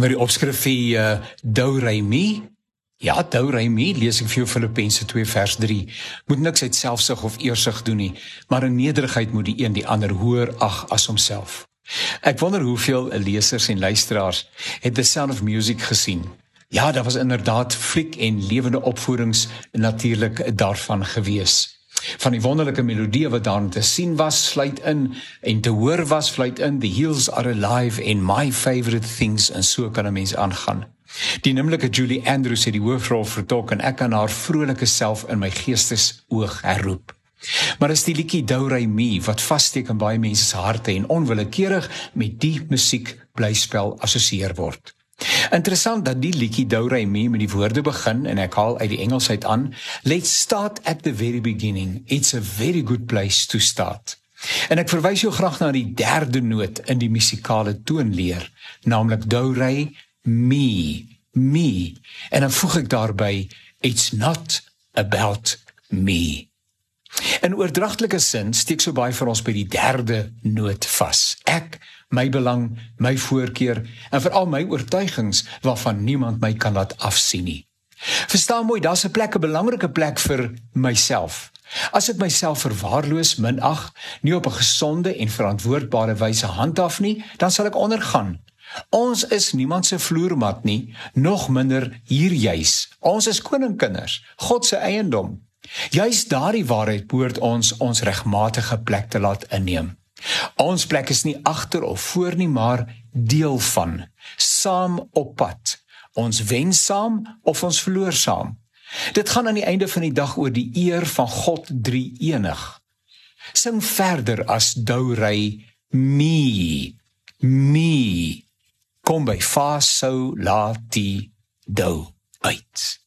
Onder die opskrif vir uh, Do Re Mi Ja, Do Re Mi lees ek vir jou Filippense 2 vers 3. Moet niks uit selfsug of eersug doen nie, maar in nederigheid moet die een die ander hoër ag as homself. Ek wonder hoeveel lesers en luisteraars het The Sound of Music gesien. Ja, daar was inderdaad fliek en lewende opvoerings natuurlik daarvan gewees. Van die wonderlike melodie wat daar te sien was, sluit in en te hoor was, sluit in The Hills Are Alive and My Favorite Things en so kan 'n mens aangaan. Die noemlike Julie Andrews het die hoofrol vertolk en ek kan haar vrolike self in my geestesoog herroep. Maar is die liedjie Douray Me wat vassteek in baie mense se harte en onwillekeurig met die musiek bly spel assosieer word. Interessant dat die liedjie Douray Me met die woorde begin en ek haal uit die Engels uit aan, let's start at the very beginning. It's a very good place to start. En ek verwys jou graag na die derde noot in die musikale toonleer, naamlik Douray me me en dan voeg ek daarby it's not about me in oordragtelike sin steek so baie vir ons by die derde noot vas ek my belang my voorkeur en veral my oortuigings waarvan niemand my kan laat afsien nie verstaan mooi daar's 'n plek 'n belangrike plek vir myself As ek myself verwaarloos, minag, nie op 'n gesonde en verantwoordbare wyse handhaaf nie, dan sal ek ondergaan Ons is niemand se vloermat nie, nog minder hier juis. Ons is koninkinders, God se eiendom. Juis daardie waarheid behoort ons ons regmatige plek te laat inneem. Ons plek is nie agter of voor nie, maar deel van, saam op pad. Ons wen saam of ons verloor saam. Dit gaan aan die einde van die dag oor die eer van God drie-enig. Sing verder as Douray me me kom by fa so la ti do uit